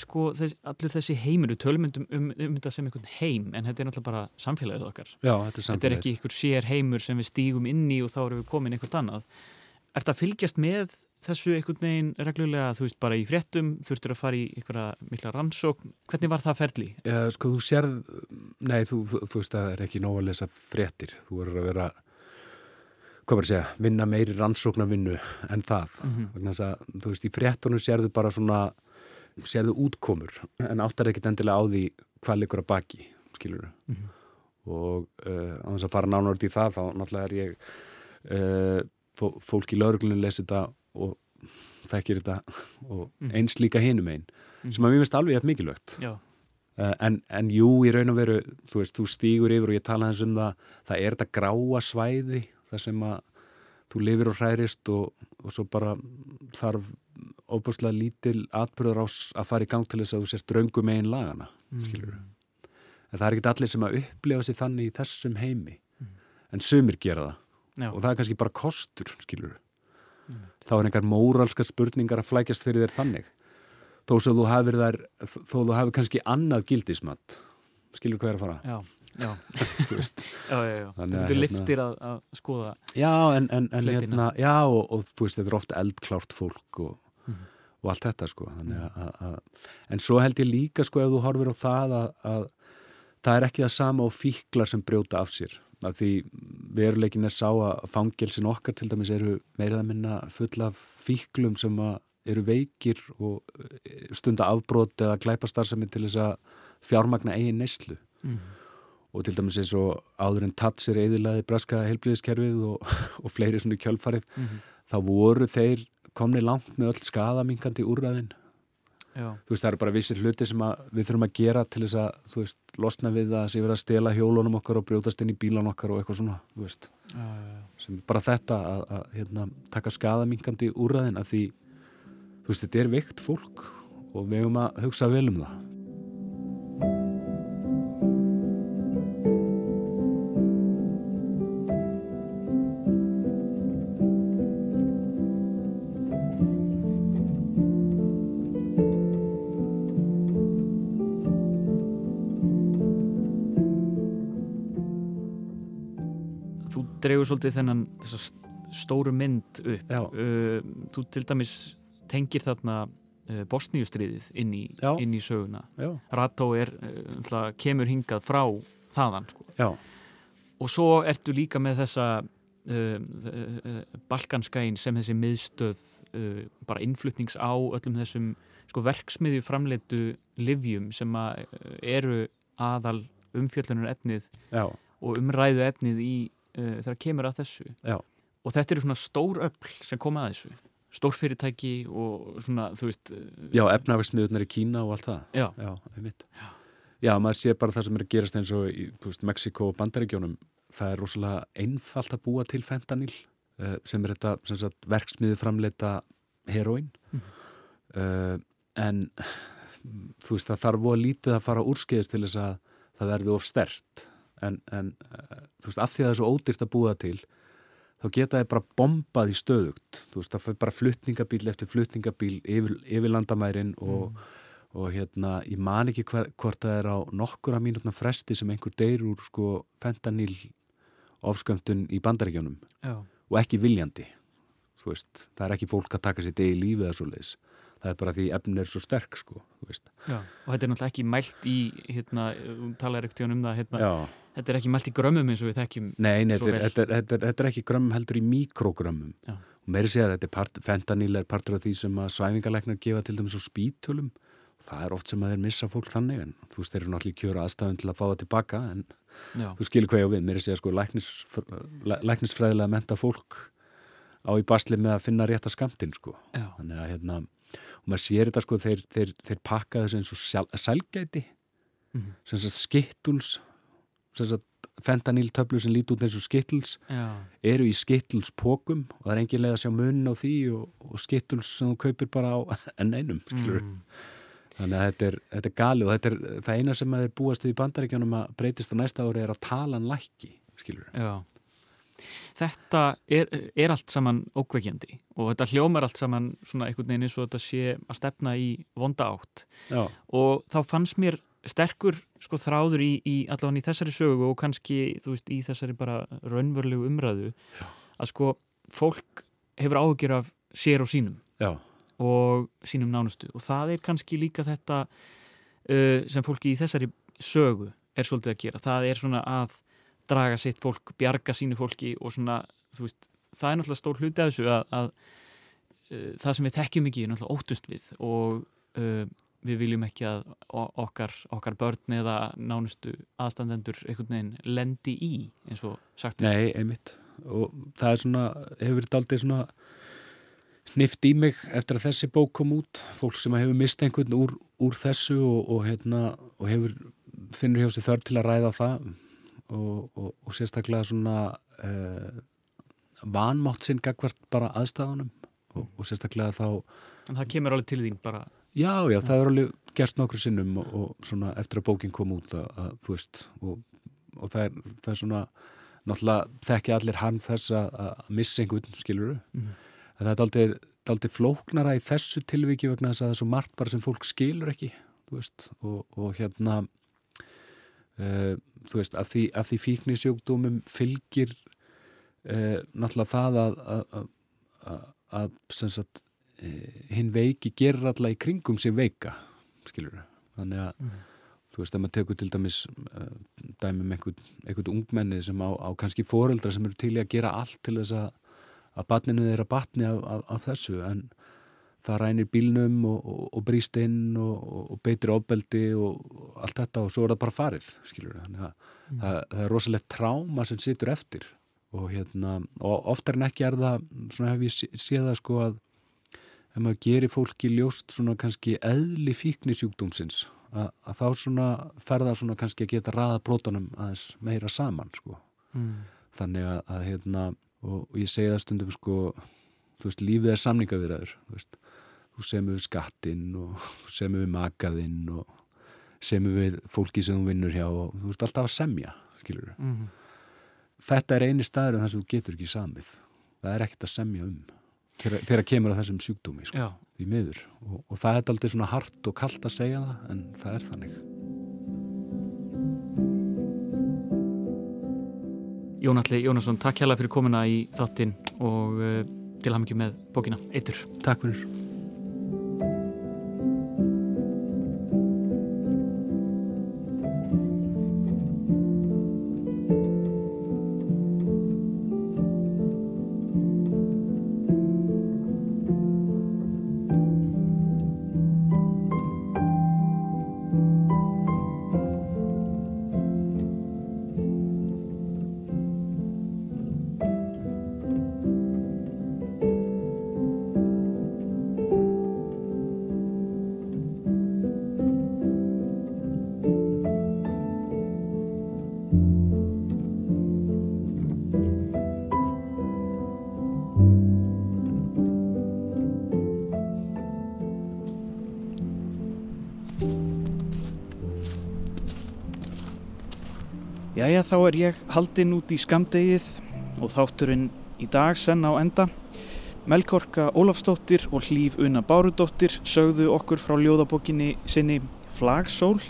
Speaker 1: sko, þess, allir þessi heimir, við tölum um, um, þetta sem einhvern heim en þetta er náttúrulega bara samfélagið okkar.
Speaker 4: Já, þetta, er
Speaker 1: þetta er ekki einhver sér heimur sem við stígum inn í og þá erum við komin einhvert annað. Er þetta fylgjast með þessu einhvern veginn reglulega, þú veist, bara í fréttum þurftur að fara í einhverja mikla rannsókn? Hvernig var það ferli?
Speaker 4: Já, sko, þú sérð, nei, þú, þú, þú veist, það er ekki nóg að lesa fréttir, þú verður að vera hvað var að segja, vinna meiri rannsóknarvinnu en það mm -hmm. vegna þess að, þú veist, í fréttunum sérðu bara svona, sérðu útkomur en áttar ekkit endilega á því hvað likur að baki, skilur mm -hmm. og uh, á þess að fara nánort í það, þá náttúrulega er ég uh, fólk í lauruglunum lesi þetta og þekkir þetta og mhm. eins líka hinum einn mm. sem að mér finnst alveg eftir mikilvægt uh, en, en jú, í raun og veru þú veist, þú stýgur yfir og ég tala hans um það það er þetta gráa svæði þar sem að þú lifir og hærist og, og svo bara þarf óbúslega lítil atbyrður ás að fara í gang til þess að þú sérst draungu megin lagana mm. en það er ekki allir sem að upplifa sig þannig í þessum heimi mm. en sumir gera það Já. og það er kannski bara kostur mm. þá er einhver móralska spurningar að flækjast fyrir þér þannig þó svo þú hafið þær þó þú hafið kannski annað gildismat skilur hvað er að fara
Speaker 1: já,
Speaker 4: þú veist.
Speaker 1: Já, já, já, þú getur hérna, liftir að, að skoða
Speaker 4: já, en, en, en hérna, já og, og þú veist, þetta er ofta eldklárt fólk og, mm. og allt þetta sko. Þannig að, að, en svo held ég líka sko ef þú horfir á það að það er ekki það sama á fíklar sem brjóta af sér. Að því veruleikin er sá að fangelsin okkar til dæmis eru meirað að minna fulla af fíklum sem eru veikir og e, stunda afbrót eða glæpastarðsami til þess að fjármagna eigin neyslu. Mm. Og til dæmis eins og áður en Tats er eðilaði braska helbriðiskerfið og, og fleiri svona kjölfarið mm -hmm. þá voru þeir komni langt með öll skadamingandi úrraðin Já. þú veist það eru bara vissir hluti sem við þurfum að gera til þess að þú veist losna við það sem við erum að stela hjólunum okkar og brjótast inn í bílan okkar og eitthvað svona þú veist já, já, sem bara þetta að, að hérna, taka skadamingandi úrraðin að því þú veist þetta er vikt fólk og við höfum að hugsa vel um það
Speaker 1: dregur svolítið þennan stóru mynd upp uh, þú til dæmis tengir þarna uh, Bosníustriðið inn inn í söguna Já. Rató er, uh, kemur hingað frá þaðan sko. og svo ertu líka með þessa uh, uh, Balkanskæin sem þessi miðstöð uh, bara innflutnings á öllum þessum sko, verksmiðju framleitu livjum sem eru aðal umfjöllunar efnið Já. og umræðu efnið í uh, þegar kemur að þessu.
Speaker 4: Já.
Speaker 1: og þetta eru svona stór öll sem koma að þessu. Stórfyrirtæki og svona, þú veist
Speaker 4: Já, efnaverksmiðunar í Kína og allt það.
Speaker 1: Já,
Speaker 4: Já, einmitt. Já, Já maður sé bara það sem er að gerast eins og í Mexiko og Bandaríkjónum það er rosalega einfalt að búa til fentanil uh, sem er þetta sem sagt, verksmiðu framleita heroin mm. uh, en þú veist það þarf að lítið að fara úrskeiðist til þess að það verði of stert en, en uh, þú veist af því að það er svo ódýrt að búa til þá geta það bara bombað í stöðugt. Þú veist, það fyrir bara fluttningabíl eftir fluttningabíl yfir, yfir landamærin og, mm. og hérna ég man ekki hver, hvort það er á nokkura mínutna fresti sem einhver deyr úr sko fentanil ofskömmtun í bandaríkjónum og ekki viljandi þú veist, það er ekki fólk að taka sér degi í lífið eða svo leiðis það er bara því efnin er svo sterk sko,
Speaker 1: og þetta er náttúrulega ekki mælt í hérna, talaður ekkert um það hérna, þetta er ekki mælt í grömmum eins og við þekkjum
Speaker 4: Nei, nei þetta, þetta, þetta, þetta er ekki grömmum heldur í mikrogrömmum Já. og meiri segja að þetta er part, fentanil er partur af því sem að svæfingalegnar gefa til dæmis á spítölum það er oft sem að þeir missa fólk þannig en þú veist, þeir eru náttúrulega kjöra aðstæðun til að fá það tilbaka en Já. þú skilur hvað ég á við, meiri segja sko læknis, læknisfræðilega menta fólk á í basli með að finna rétt að skamtinn sko. þannig að hérna og maður sér þetta sko þeir, þeir, þeir pakka þessu eins og sælgæti mm -hmm. skittuls fentaniltöflu sem líti út eins og skittls eru í skittlspókum og það er engin leið að sjá munn á því og, og skittls sem þú kaupir bara á enn einum mm. þannig að þetta er, þetta er gali og þetta er það eina sem að þeir búast í bandaríkjónum að breytist á næsta ári er að tala hann lækki
Speaker 1: þetta er, er allt saman ókveikjandi og þetta hljómar allt saman svona einhvern veginn eins og þetta sé að stefna í vonda átt. Já. og þá fannst mér sterkur sko þráður í, í allavega í þessari sögu og kannski þú veist í þessari bara raunverulegu umræðu Já. að sko fólk hefur áhugjur af sér og sínum Já. og sínum nánustu og það er kannski líka þetta uh, sem fólki í þessari sögu er svolítið að gera, það er svona að draga sitt fólk, bjarga sínu fólki og svona, þú veist, það er náttúrulega stór hluti af þessu að, að uh, það sem við þekkjum ekki er náttúrulega óttust við og uh, við viljum ekki að okkar, okkar börn eða nánustu aðstandendur einhvern veginn lendi í eins og sagt
Speaker 4: Nei, einmitt. Og það er svona, hefur þetta aldrei svona hnift í mig eftir að þessi bók kom út. Fólk sem hefur mist einhvern úr, úr þessu og, og, hérna, og hefur finnur hjá sig þörf til að ræða það. Og, og, og sérstaklega svona uh, vanmátt sinn gagvart bara aðstæðunum. Og, og sérstaklega þá
Speaker 1: En það kemur alveg til þín bara
Speaker 4: Já, já, það er alveg gerst nokkur sinnum og svona eftir að bókin kom út að, að þú veist og það er, það er svona náttúrulega þekki allir hann þess að, að missa einhvern, skiluru mm það er aldrei, aldrei flóknara í þessu tilviki vegna þess að það er svo margt bara sem fólk skilur ekki, þú veist og hérna uh, þú veist, af því, því fíknisjókdómum fylgir uh, náttúrulega það að að, að, að sagt, hinn veiki gerir alltaf í kringum sem veika skilur þannig að mm. þú veist, að maður tekur til dæmis dæmum einhvern, einhvern ungmenni sem á, á kannski foreldra sem eru til í að gera allt til þess að að batninu þeirra batni af, af, af þessu en það rænir bílnum og, og, og brýst inn og, og beitir ofbeldi og allt þetta og svo er það bara farið skilur þannig að mm. það, það er rosalegt tráma sem situr eftir og hérna og oftar en ekki er það svona hef ég séð það sko að ef maður gerir fólki ljóst svona kannski eðli fíknisjúkdómsins að, að þá svona ferða svona kannski að geta raða brotunum aðeins meira saman sko. Mm. þannig að, að hérna og ég segi það stundum sko þú veist lífið er samningavirðaður þú veist. Þú semur við skattinn og þú semur við makaðinn og semur við fólki sem þú vinnur hjá og þú veist alltaf að semja, skilur mm þetta er eini staður en þess að þú getur ekki samið. Það er ekkert að semja um þegar, þegar kemur að þessum sjúkdómi sko, því miður. Og, og það er aldrei svona hart og kallt að segja það en það er þannig.
Speaker 1: Jónalli Jónasson, takk hjá það fyrir komina í þáttinn og uh, til hafmyggjum með bókina Eitur.
Speaker 4: Takk fyrir
Speaker 1: þá er ég haldinn út í skamdegið og þátturinn í dag senn á enda. Melkorka Ólafsdóttir og Hlýf Una Bárudóttir sögðu okkur frá ljóðabókinni sinni Flagsól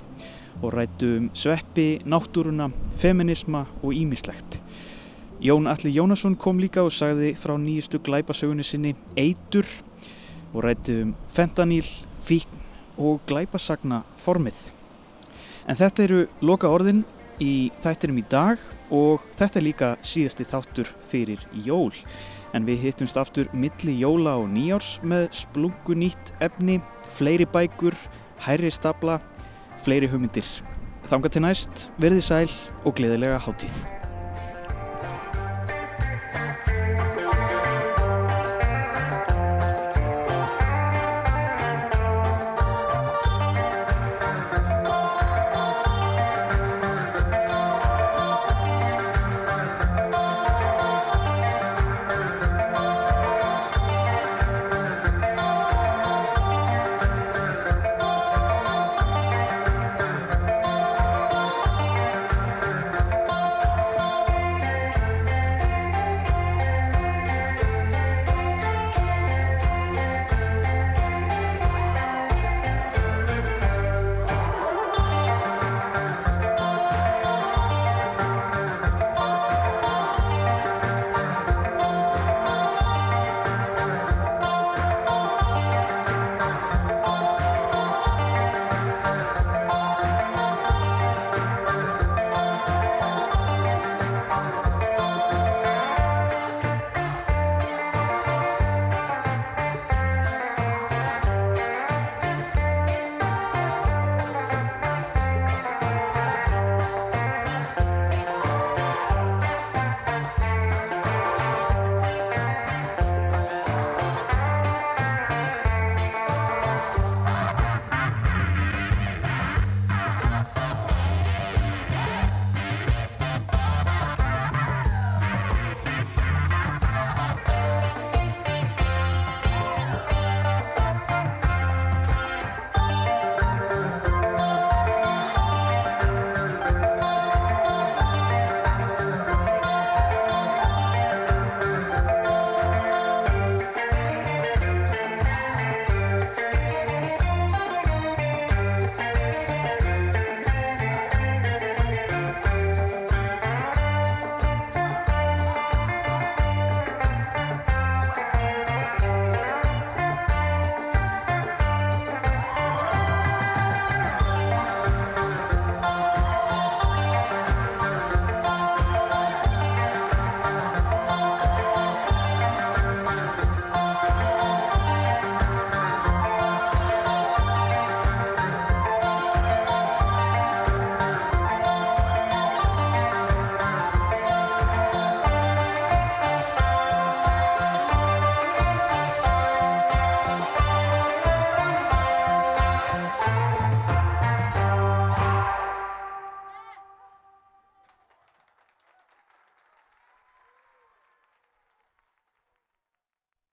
Speaker 1: og rættu um sveppi, náttúruna, feminisma og ímislegt. Jón Alli Jónasson kom líka og sagði frá nýjustu glæpasögunni sinni Eitur og rættu um fentaníl, fíkn og glæpasagna formið. En þetta eru loka orðin í þættinum í dag og þetta er líka síðasti þáttur fyrir jól. En við hittumst aftur milli jóla og nýjárs með splungu nýtt efni, fleiri bækur, hærri stabla, fleiri hugmyndir. Þanga til næst, verði sæl og gleðilega hátíð.